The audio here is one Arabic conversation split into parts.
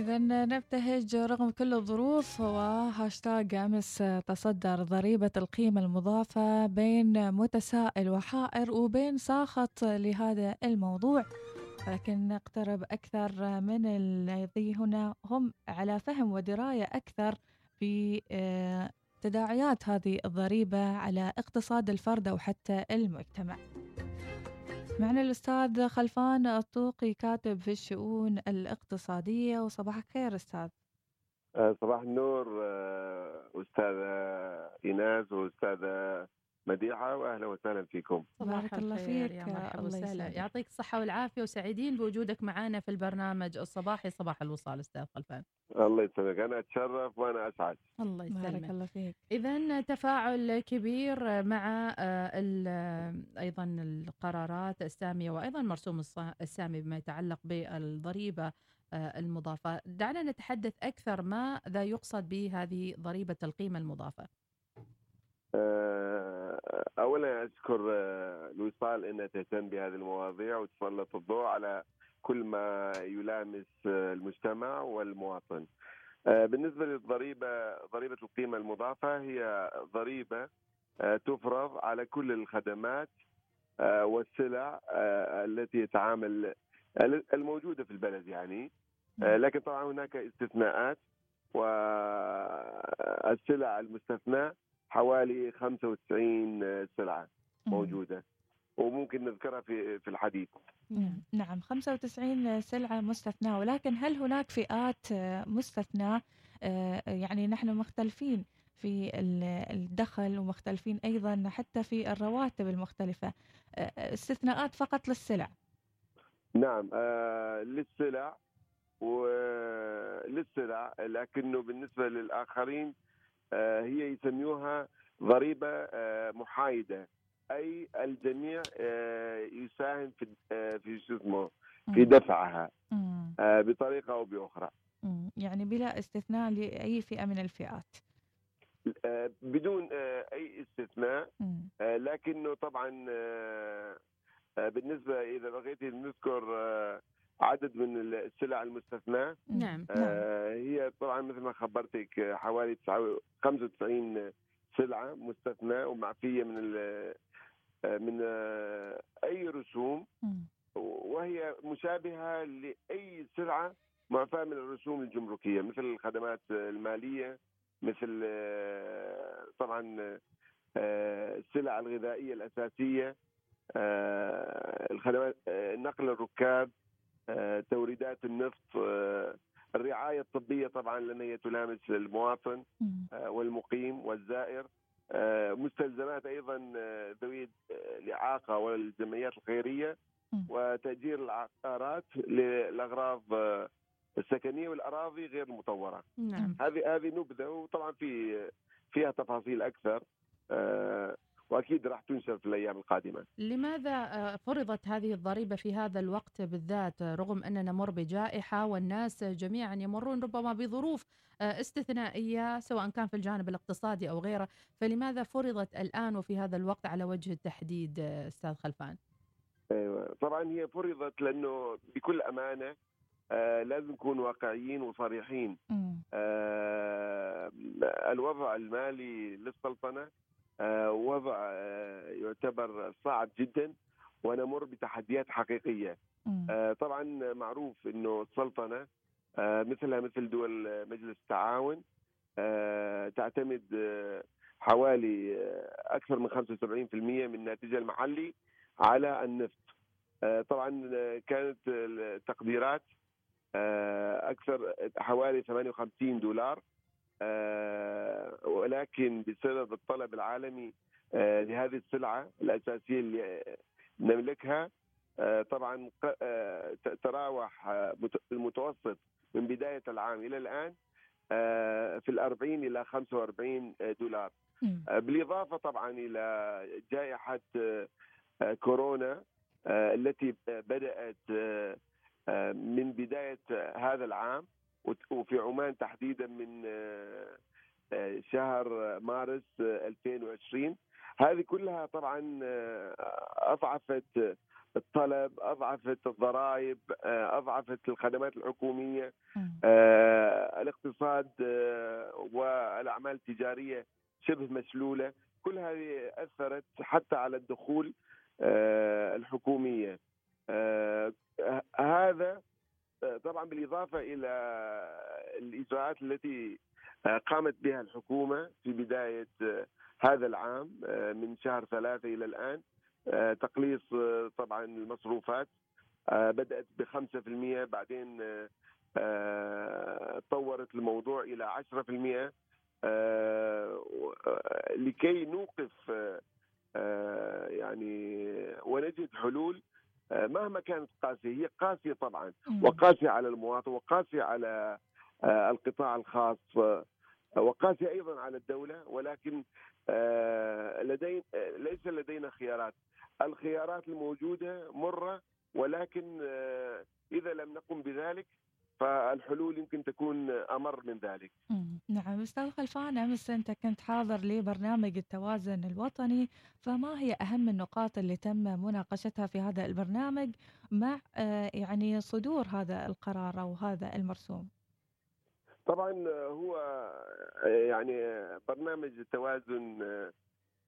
إذا نبتهج رغم كل الظروف وهاشتاج أمس تصدر ضريبة القيمة المضافة بين متسائل وحائر وبين ساخط لهذا الموضوع. لكن نقترب أكثر من الذي هنا هم على فهم ودراية أكثر بتداعيات هذه الضريبة على اقتصاد الفرد أو حتى المجتمع. معنا الأستاذ خلفان الطوقي كاتب في الشؤون الاقتصادية وصباح الخير أستاذ. آه، صباح النور آه، أستاذة إيناس وأستاذة مديحة وأهلا وسهلا فيكم. بارك الله فيك يا مرحبا وسهلا. يعطيك الصحة والعافية وسعيدين بوجودك معنا في البرنامج الصباحي صباح الوصال أستاذ خلفان. الله يسلمك. أنا أتشرف وأنا أسعد. الله بارك يسلمك الله فيك. إذا تفاعل كبير مع آه، ال- آه، أيضا القرارات السامية وأيضا مرسوم الص- السامي بما يتعلق بالضريبة آه، المضافة. دعنا نتحدث أكثر ماذا يقصد بهذه ضريبة القيمة المضافة. آه، أولا أشكر آه، الوصال أنها تهتم بهذه المواضيع وتسلط الضوء على كل ما يلامس آه، المجتمع والمواطن. آه، بالنسبة للضريبة ضريبة القيمة المضافة هي ضريبة آه، تفرض على كل الخدمات آه، والسلع آه، التي يتعامل الموجودة في البلد يعني. آه، لكن طبعا هناك استثناءات والسلع المستثناة حوالي 95 سلعة موجودة وممكن نذكرها في في الحديث. نعم نعم. 95 سلعة مستثناة. ولكن هل هناك فئات آه، مستثناة؟ آه، يعني نحن مختلفين في ال- الدخل ومختلفين أيضا حتى في الرواتب المختلفة. آه، استثناءات فقط للسلع. نعم آه للسلع وللسلع لكنه بالنسبة للآخرين آه هي يسميوها ضريبة آه محايدة أي الجميع آه يساهم في آه في شو اسمه في دفعها. آه أو بأخرى مم. يعني بلا استثناء لأي فئة من الفئات آه بدون آه أي استثناء. آه، لكنه طبعا آه، آه، بالنسبة إذا بغيت نذكر آه، عدد من السلع المستثناة مم. نعم. آه، هي طبعا مثل ما خبرتك حوالي 99 95 سلعة مستثناة ومعفية من آه، من آه، أي رسوم. وهي مشابهة لأي سلعة معفاة من الرسوم الجمركية مثل الخدمات المالية مثل آه، طبعا السلع الغذائية الأساسية آه، الخدمات نقل الركاب توريدات النفط آه، الرعاية الطبية طبعا لأن هي تلامس المواطن. آه، والمقيم والزائر آه، مستلزمات أيضا آه، ذوي آه، الإعاقة والجمعيات الخيرية مم. وتأجير العقارات للأغراض آه، السكنية والأراضي غير المطورة. نعم هذه هذه نبذة وطبعا في فيها تفاصيل أكثر آه، وأكيد راح تنشر في الأيام القادمة. لماذا آه، فرضت هذه الضريبة في هذا الوقت بالذات آه، رغم أننا نمر بجائحة والناس جميعا يمرون ربما بظروف آه، استثنائية سواء كان في الجانب الاقتصادي أو غيره فلماذا فرضت الآن وفي هذا الوقت على وجه التحديد أستاذ خلفان أيوه طبعا هي فرضت لأنه بكل أمانة آه، لازم نكون واقعيين وصريحين. آه، الوضع المالي للسلطنة وضع آه، يعتبر صعب جدا ونمر بتحديات حقيقية. آه، طبعا معروف إنه السلطنة آه، مثلها مثل دول مجلس التعاون آه، تعتمد آه، حوالي آه، أكثر من 75% من ناتجها المحلي على النفط. آه، طبعا آه، كانت التقديرات آه، أكثر حوالي 58 دولار. آه، ولكن بسبب الطلب العالمي آه، لهذه السلعة الأساسية اللي نملكها آه، طبعا آه، تراوح آه، مت- المتوسط من بداية العام إلى الآن آه، في الأربعين إلى 45 دولار. آه، بالإضافة طبعا إلى جائحة آه، آه، كورونا آه، التي بدأت آه، آه، من بداية هذا العام وفي عمان تحديدا من آه، آه، شهر مارس آه، 2020 هذه كلها طبعا آه، أضعفت الطلب أضعفت الضرائب آه، أضعفت الخدمات الحكومية. آه، الاقتصاد آه، والأعمال التجارية شبه مشلولة. كل هذه أثرت حتى على الدخول آه، الحكومية. آه، هذا آه، طبعا بالإضافة إلى الإجراءات التي آه، قامت بها الحكومة في بداية آه، هذا العام آه، من شهر ثلاثة إلى الآن تقليص طبعا المصروفات بدأت ب 5% بعدين طورت الموضوع إلى 10% آه، و- آه، لكي نوقف يعني ونجد حلول مهما كانت قاسية هي قاسية طبعا. وقاسية على المواطن وقاسية على آه، القطاع الخاص آه، وقاسية أيضا على الدولة. ولكن آه، لدي آه، ليس لدينا خيارات. الخيارات الموجودة مرة ولكن آه، إذا لم نقم بذلك فالحلول يمكن تكون أمر من ذلك. نعم أستاذ خلفان أمس أنت كنت حاضر لبرنامج التوازن الوطني فما هي أهم النقاط اللي تم مناقشتها في هذا البرنامج مع آه، يعني صدور هذا القرار أو هذا المرسوم طبعا هو يعني برنامج التوازن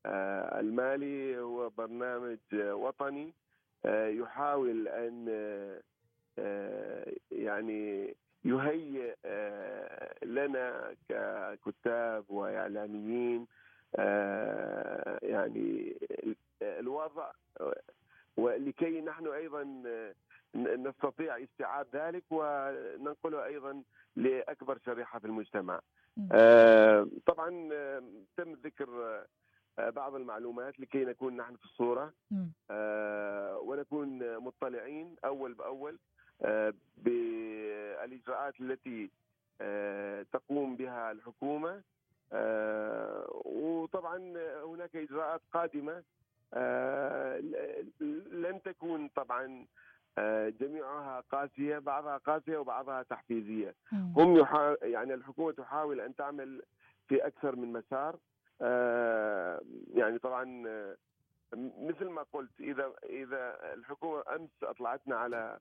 آه، المالي هو برنامج وطني آه، يحاول أن آه، يعني يهيئ آه، لنا ككتاب وإعلاميين آه، يعني الوضع ولكي نحن أيضا نستطيع استيعاب ذلك وننقله أيضا لأكبر شريحة في المجتمع. آه، طبعا آه، تم ذكر آه، بعض المعلومات لكي نكون نحن في الصورة. آه، ونكون مطلعين أول بأول آه، بالإجراءات التي آه، تقوم بها الحكومة. آه، وطبعا هناك إجراءات قادمة. آه، لن تكون طبعا آه، جميعها قاسية بعضها قاسية وبعضها تحفيزية. هم يحا... يعني الحكومة تحاول أن تعمل في أكثر من مسار. آه، يعني طبعا آه، مثل ما قلت إذا إذا الحكومة أمس أطلعتنا على آه،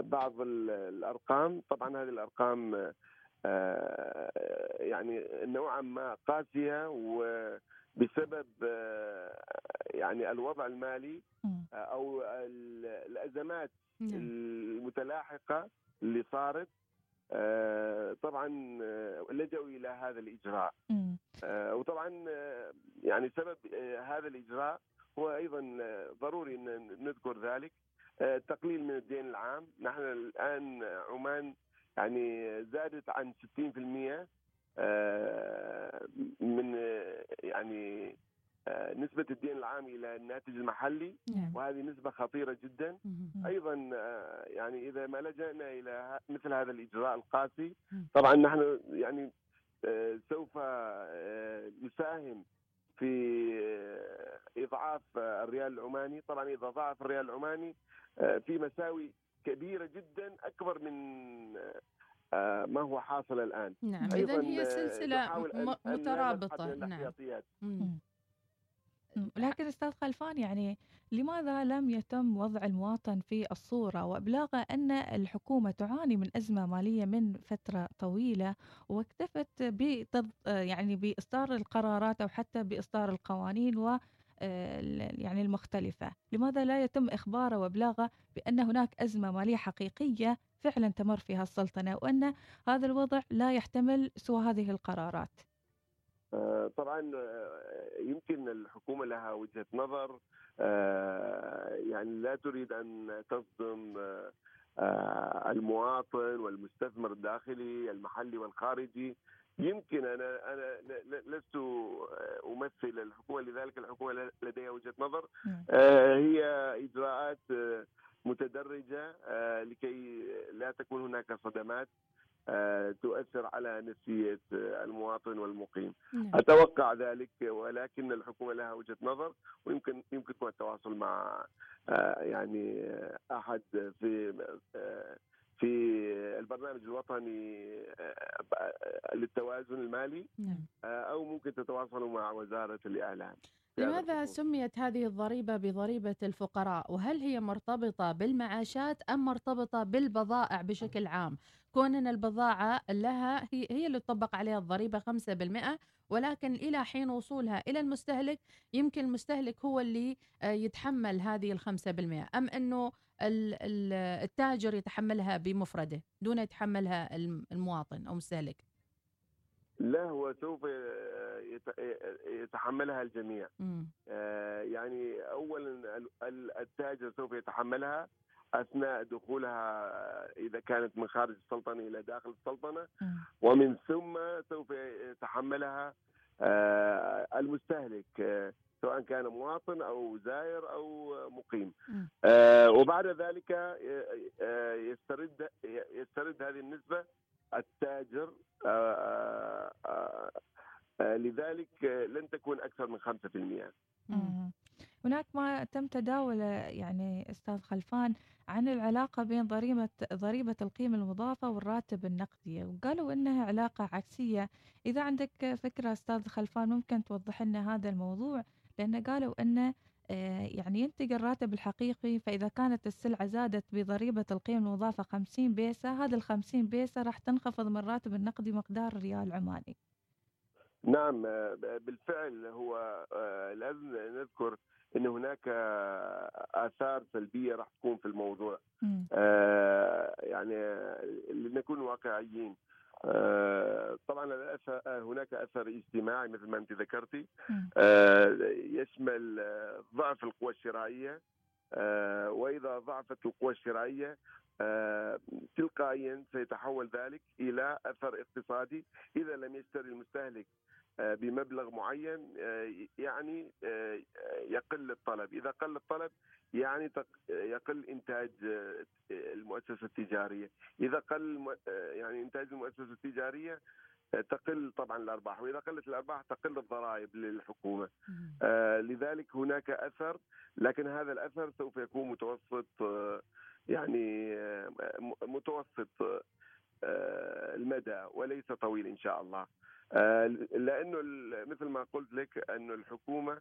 بعض ال- الأرقام طبعا هذه الأرقام آه، يعني نوعا ما قاسية وبسبب آه، يعني الوضع المالي. آه، أو ال- الأزمات نعم. المتلاحقة اللي صارت آه، طبعا آه، لجأوا إلى هذا الإجراء. آه، وطبعا آه، يعني سبب آه، هذا الإجراء هو أيضا آه، ضروري أن نذكر ذلك آه، التقليل من الدين العام نحن الآن عمان يعني زادت عن 60% آه، من يعني آه، نسبة الدين العام إلى الناتج المحلي نعم. وهذه نسبة خطيرة جدا مم. آه، يعني إذا ما لجأنا إلى ه- مثل هذا الإجراء القاسي مم. طبعا نحن يعني سوف نساهم في آه، إضعاف الريال العماني. طبعا إذا ضعف الريال العماني آه، في مساوي كبيرة جدا أكبر من آه، ما هو حاصل الآن. نعم إذا هي سلسلة نحاول أن- م- أن لا مترابطة. نبحث عن نعم. لكن أستاذ خلفان يعني لماذا لم يتم وضع المواطن في الصورة؟ وإبلاغه أن الحكومة تعاني من أزمة مالية من فترة طويلة واكتفت بتض... يعني بإصدار القرارات أو حتى بإصدار القوانين و يعني المختلفة. لماذا لا يتم إخباره وإبلاغه بأن هناك أزمة مالية حقيقية فعلا تمر فيها السلطنة وأن هذا الوضع لا يحتمل سوى هذه القرارات؟ طبعا آه، يمكن الحكومة لها وجهة نظر آه، يعني لا تريد أن تصدم آه، آه، المواطن والمستثمر الداخلي المحلي والخارجي. يمكن أنا أنا لست آه، أمثل الحكومة لذلك الحكومة لديها وجهة نظر. آه، هي إجراءات آه، متدرجة آه، لكي لا تكون هناك صدمات. آه، تؤثر على نفسية آه، المواطن والمقيم نعم. أتوقع ذلك ولكن الحكومة لها وجهة نظر ويمكن يمكنكم التواصل مع آه، يعني آه، أحد في آه، في البرنامج الوطني آه، للتوازن المالي نعم. آه، أو ممكن تتواصلوا مع وزارة الإعلام لماذا سميت هذه الضريبة بضريبة الفقراء وهل هي مرتبطة بالمعاشات أم مرتبطة بالبضائع بشكل عام كون أن البضاعة لها هي, هي اللي تطبق عليها الضريبة 5% ولكن إلى حين وصولها إلى المستهلك يمكن المستهلك هو اللي آه، يتحمل هذه الخمسة بالمئة. أم أنه التاجر يتحملها بمفرده دون يتحملها المواطن أو المستهلك؟ لا هو سوف يتحملها الجميع. آه، يعني اولا التاجر سوف يتحملها أثناء دخولها إذا كانت من خارج السلطنة إلى داخل السلطنة. ومن ثم سوف يتحملها آه، المستهلك آه، سواء كان مواطن أو زائر أو مقيم. وبعد ذلك يسترد يسترد هذه النسبة التاجر آه، آه، آه، لذلك لن تكون أكثر من 5% هناك ما تم تداوله يعني أستاذ خلفان عن العلاقة بين ضريبة ضريبة القيمه المضافة والراتب النقدي وقالوا إنها علاقة عكسية. إذا عندك فكرة أستاذ خلفان ممكن توضح لنا هذا الموضوع؟ لأن قالوا إنه آه، يعني ينتقل الراتب الحقيقي فإذا كانت السلعة زادت بضريبة القيمة المضافة 50 بيسة هذا ال 50 بيسة راح تنخفض من الراتب النقدي مقدار ريال عماني. نعم آه، بالفعل هو آه، لازم نذكر إن هناك آثار سلبية راح تكون في الموضوع. يعني لنكون واقعيين. آه، طبعا هناك أثر اجتماعي مثل ما أنت ذكرتي. آه، يشمل آه، ضعف القوى الشرائية. وإذا ضعفت القوى الشرائية تلقائيا سيتحول ذلك إلى أثر اقتصادي. إذا لم يشتري المستهلك بمبلغ معين يعني يقل الطلب. إذا قل الطلب يعني يقل إنتاج آه، المؤسسة التجارية، إذا قل آه، يعني إنتاج المؤسسة التجارية آه، تقل طبعا الأرباح. وإذا قلت الأرباح تقل الضرائب للحكومة. آه لذلك هناك أثر لكن هذا الأثر سوف يكون متوسط آه يعني آه متوسط آه المدى وليس طويل إن شاء الله. آه لأنه مثل ما قلت لك انه الحكومة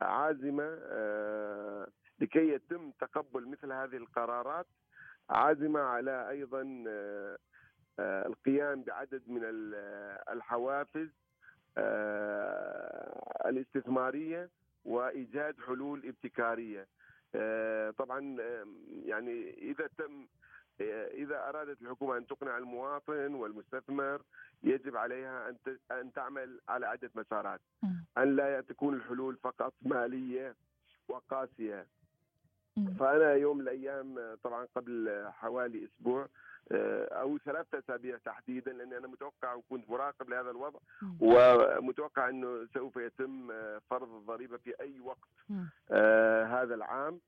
عازمة آه لكي يتم تقبل مثل هذه القرارات عازمة على أيضا آه، آه، القيام بعدد من الحوافز آه، الاستثمارية وإيجاد حلول ابتكارية. طبعا يعني إذا تم إذا أرادت الحكومة أن تقنع المواطن والمستثمر يجب عليها أن أن تعمل على عدة مسارات. أن لا تكون الحلول فقط مالية وقاسية. فأنا يوم من الأيام طبعا قبل حوالي أسبوع آه، أو ثلاثة أسابيع تحديدا لأني أنا متوقع وكنت مراقب لهذا الوضع ومتوقع أنه سوف يتم آه، فرض الضريبة في أي وقت آه هذا العام.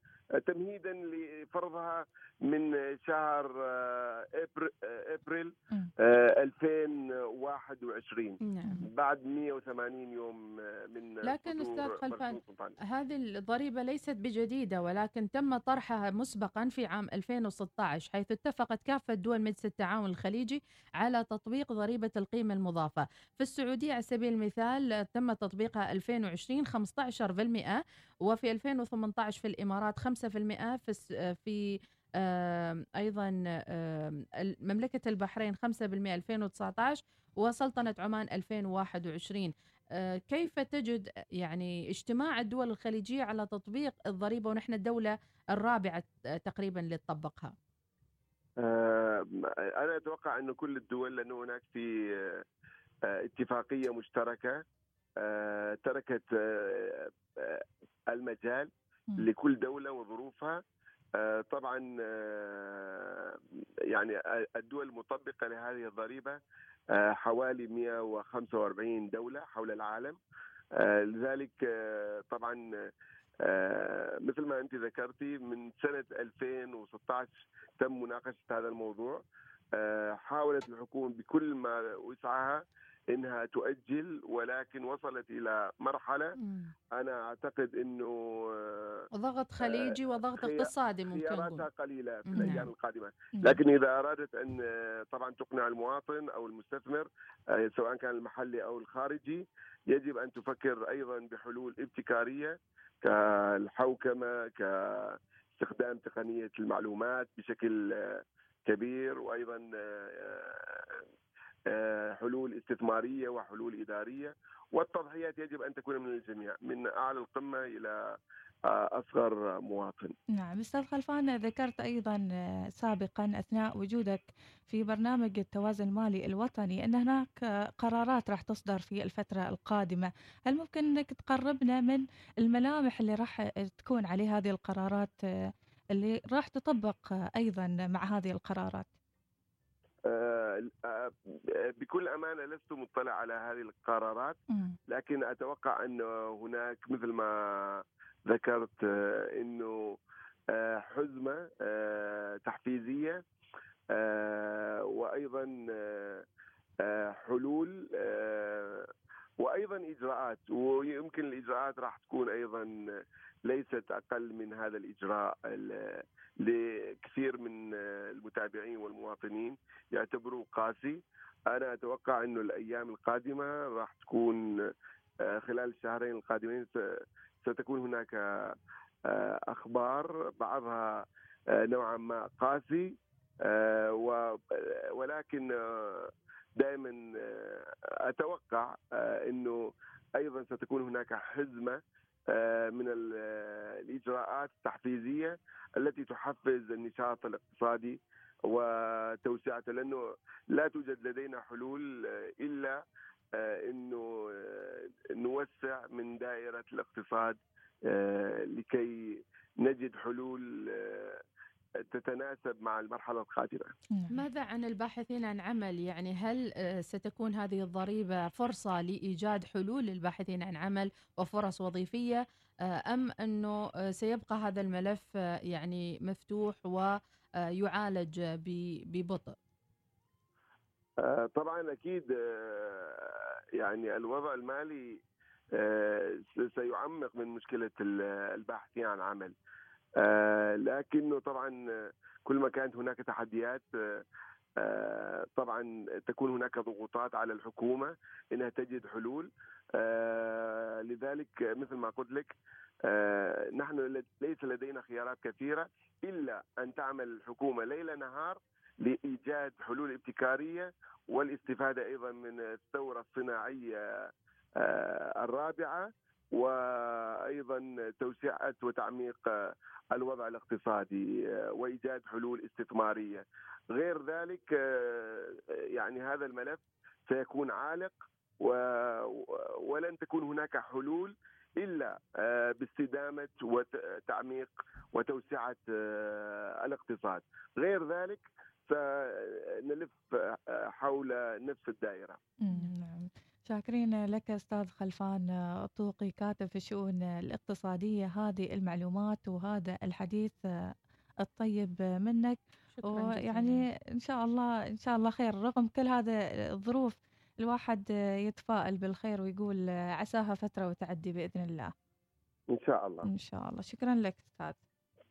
تمهيدا لفرضها من شهر آه، إبريل 2021 آه، نعم. بعد 180 يوم آه، من لكن أستاذ خلفان هذه الضريبة ليست بجديدة ولكن تم طرحها مسبقا في عام 2016 حيث اتفقت كافة دول مجلس التعاون الخليجي على تطبيق ضريبة القيمة المضافة. في السعودية على سبيل المثال تم تطبيقها 2020 15% وفي 2018 في الإمارات 5% في في أيضا مملكة البحرين 5% 2019 وسلطنة عمان 2021 آه، كيف تجد يعني اجتماع الدول الخليجية على تطبيق الضريبة ونحن الدولة الرابعة تقريبا اللي تطبقها؟ أنا أتوقع انه كل الدول لأنه هناك في آه، اتفاقية مشتركة آه، تركت المجال لكل دولة وظروفها. آه، طبعا آه، يعني الدول المطبقة لهذه الضريبة آه، حوالي 145 دولة حول العالم. لذلك طبعا مثل ما أنت ذكرتي من سنة 2016 تم مناقشة هذا الموضوع. حاولت الحكومة بكل ما وسعها إنها تؤجل ولكن وصلت إلى مرحلة. أنا أعتقد إنه آه، ضغط خليجي وضغط اقتصادي ممكن خياراتها قليلة في نعم. الأيام القادمة نعم. لكن إذا أرادت أن آه، طبعا تقنع المواطن أو المستثمر آه، سواء كان المحلي أو الخارجي يجب أن تفكر أيضا بحلول ابتكارية كالحوكمة كاستخدام تقنية المعلومات بشكل آه، كبير وأيضا آه، آه، حلول استثمارية وحلول إدارية والتضحيات يجب أن تكون من الجميع من أعلى القمة إلى آه، أصغر مواطن. نعم أستاذ خلفان ذكرت أيضا آه، سابقا أثناء وجودك في برنامج التوازن المالي الوطني أن هناك آه، قرارات راح تصدر في الفترة القادمة هل ممكن أنك تقربنا من الملامح اللي راح تكون عليه هذه القرارات آه، اللي راح تطبق آه، أيضا مع هذه القرارات آه، آه، بكل أمانة لست مطلع على هذه القرارات. لكن أتوقع أن هناك مثل ما ذكرت آه، إنه آه، حزمة آه، تحفيزية آه، وأيضا آه، آه، حلول آه، وأيضا إجراءات ويمكن الإجراءات راح تكون أيضا ليست أقل من هذا الإجراء ال- لكثير من المتابعين والمواطنين يعتبروه قاسي. أنا أتوقع إنه الأيام القادمة راح تكون آه، خلال الشهرين القادمين ستكون هناك آه، أخبار بعضها آه، نوعا ما قاسي ولكن دائما آه، أتوقع آه، إنه أيضا ستكون هناك حزمة آه، من ال- الإجراءات التحفيزية التي تحفز النشاط الاقتصادي وتوسعته لأنه لا توجد لدينا حلول إلا إنه نوسع من دائرة الاقتصاد لكي نجد حلول تتناسب مع المرحلة القادمة. نعم. ماذا عن الباحثين عن عمل يعني هل آه، ستكون هذه الضريبة فرصة لإيجاد حلول للباحثين عن عمل وفرص وظيفية آه، أم أنه آه، سيبقى هذا الملف يعني مفتوح ويعالج ببطء طبعا أكيد آه، يعني الوضع المالي سيعمق من مشكلة ال- الباحثين عن عمل لكنه طبعا آه، كل ما كانت هناك تحديات آه، آه، طبعا تكون هناك ضغوطات على الحكومة إنها تجد حلول. آه، لذلك مثل ما قلت لك آه، نحن ليس لدينا خيارات كثيرة إلا أن تعمل الحكومة ليل نهار لإيجاد حلول ابتكارية والاستفادة أيضا من الثورة الصناعية آه، الرابعة. وأيضا توسعه وتعميق الوضع الاقتصادي آه، وإيجاد حلول استثمارية. غير ذلك آه، يعني هذا الملف سيكون عالق ولن تكون هناك حلول إلا آه، باستدامة وتعميق وتوسعة الاقتصاد. غير ذلك سنلف حول نفس الدائرة. نعم. شاكرين لك أستاذ خلفان الطوقي كاتب في الشؤون الاقتصادية. هذه المعلومات وهذا الحديث الطيب منك. شكرا جزيلا. ويعني إن شاء الله إن شاء الله خير. رغم كل هذا الظروف الواحد يتفائل بالخير ويقول عساها فترة وتعدي بإذن الله. إن شاء الله. إن شاء الله. شكرا لك أستاذ.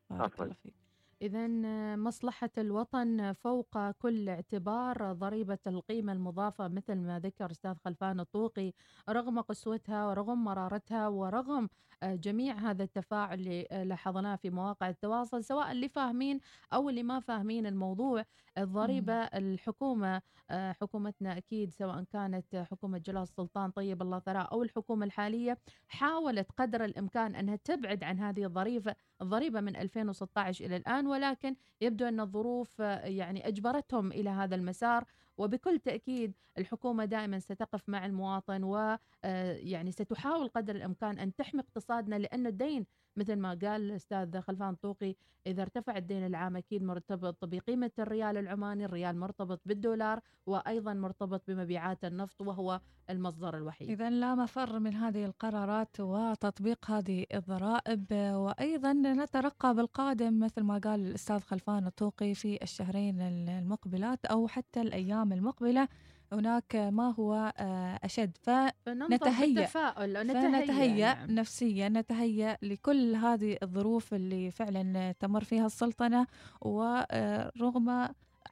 بارك. الله فيك. إذا مصلحة الوطن فوق كل اعتبار ضريبة القيمة المضافة مثل ما ذكر أستاذ خلفان الطوقي رغم قسوتها ورغم مرارتها ورغم آه، جميع هذا التفاعل اللي آه، لاحظناه في مواقع التواصل سواء اللي فاهمين أو اللي ما فاهمين الموضوع الضريبة الحكومة آه، حكومتنا أكيد سواء كانت حكومة جلال السلطان طيب الله ثراه أو الحكومة الحالية حاولت قدر الإمكان أنها تبعد عن هذه الضريبة الضريبة من 2016 إلى الآن ولكن يبدو أن الظروف آه، يعني أجبرتهم إلى هذا المسار وبكل تأكيد الحكومة دائما ستقف مع المواطن ويعني ستحاول قدر الإمكان أن تحمي اقتصادنا لأن الدين مثل ما قال الأستاذ خلفان طوقي إذا ارتفع الدين العام أكيد مرتبط بقيمة الريال العماني الريال مرتبط بالدولار وأيضا مرتبط بمبيعات النفط وهو المصدر الوحيد. إذا لا مفر من هذه القرارات وتطبيق هذه الضرائب وأيضا نترقب القادم مثل ما قال الأستاذ خلفان الطوقي في الشهرين المقبلات أو حتى الأيام المقبلة. هناك ما هو آه، أشد فنتهيأ فنتهيأ نعم. نفسيا نتهيأ لكل هذه الظروف اللي فعلا تمر فيها السلطنة ورغم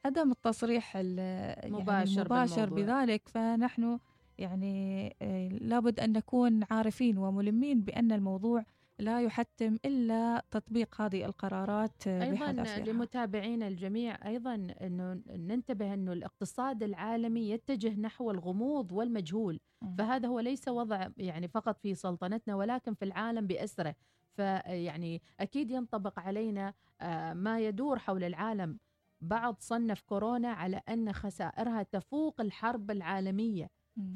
عدم التصريح ال- يعني مباشر المباشر. بذلك فنحن يعني آه، لابد أن نكون عارفين وملمين بأن الموضوع لا يحتم إلا تطبيق هذه القرارات آه، بحذافيرها لمتابعينا الجميع أيضا إنه ننتبه إنه الاقتصاد العالمي يتجه نحو الغموض والمجهول. فهذا هو ليس وضع يعني فقط في سلطنتنا ولكن في العالم بأسره. فيعني أكيد ينطبق علينا آه، ما يدور حول العالم. بعض صنف كورونا على أن خسائرها تفوق الحرب العالمية.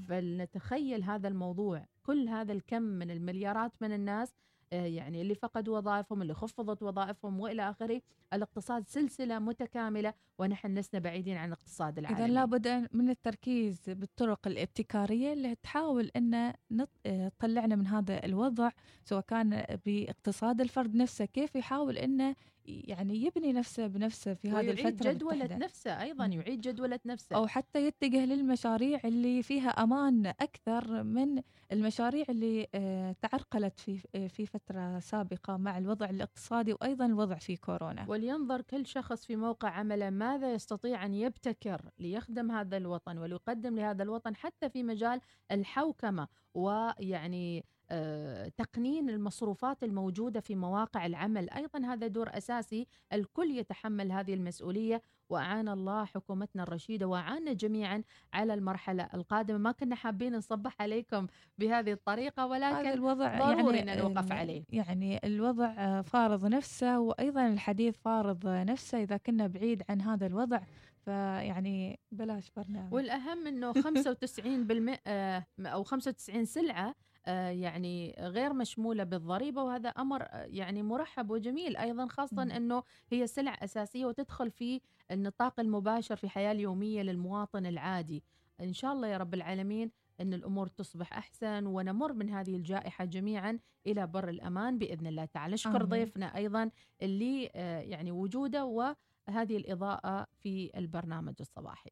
فلنتخيل هذا الموضوع. كل هذا الكم من المليارات من الناس آه، يعني اللي فقدوا وظائفهم اللي خفضت وظائفهم وإلى آخره الاقتصاد سلسلة متكاملة ونحن لسنا بعيدين عن الاقتصاد العالمي إذا لابد من التركيز بالطرق الابتكارية اللي تحاول نط... آه، تطلعنا من هذا الوضع سواء كان باقتصاد الفرد نفسه كيف يحاول أنه يعني يبني نفسه بنفسه في هذه ويعيد الفترة جدولة المتحدة. نفسه أيضا مم. يعيد جدولة نفسه أو حتى يتجه للمشاريع اللي فيها أمان أكثر من المشاريع اللي آه، تعرقلت في آه، في فترة سابقة مع الوضع الاقتصادي وأيضا الوضع في كورونا. ولينظر كل شخص في موقع عمله ماذا يستطيع أن يبتكر ليخدم هذا الوطن وليقدم لهذا الوطن حتى في مجال الحوكمة ويعني آه، تقنين المصروفات الموجودة في مواقع العمل. أيضا هذا دور أساسي الكل يتحمل هذه المسؤولية وأعان الله حكومتنا الرشيدة وأعانا جميعا على المرحلة القادمة. ما كنا حابين نصبح عليكم بهذه الطريقة هذا ولكن الوضع ضروري يعني أن نوقف عليه. يعني الوضع فارض نفسه وأيضا الحديث فارض نفسه إذا كنا بعيد عن هذا الوضع. فيعني بلاش برنامج. والأهم أنه 95% آه، أو 95 سلعة يعني غير مشمولة بالضريبة وهذا أمر آه، يعني مرحب وجميل أيضا خاصة. أنه هي سلع أساسية وتدخل في النطاق المباشر في الحياة اليومية للمواطن العادي إن شاء الله يا رب العالمين أن الأمور تصبح أحسن ونمر من هذه الجائحة جميعا إلى بر الأمان بإذن الله تعالى نشكر آمين. ضيفنا أيضا اللي آه، يعني وجوده وهذه الإضاءة في البرنامج الصباحي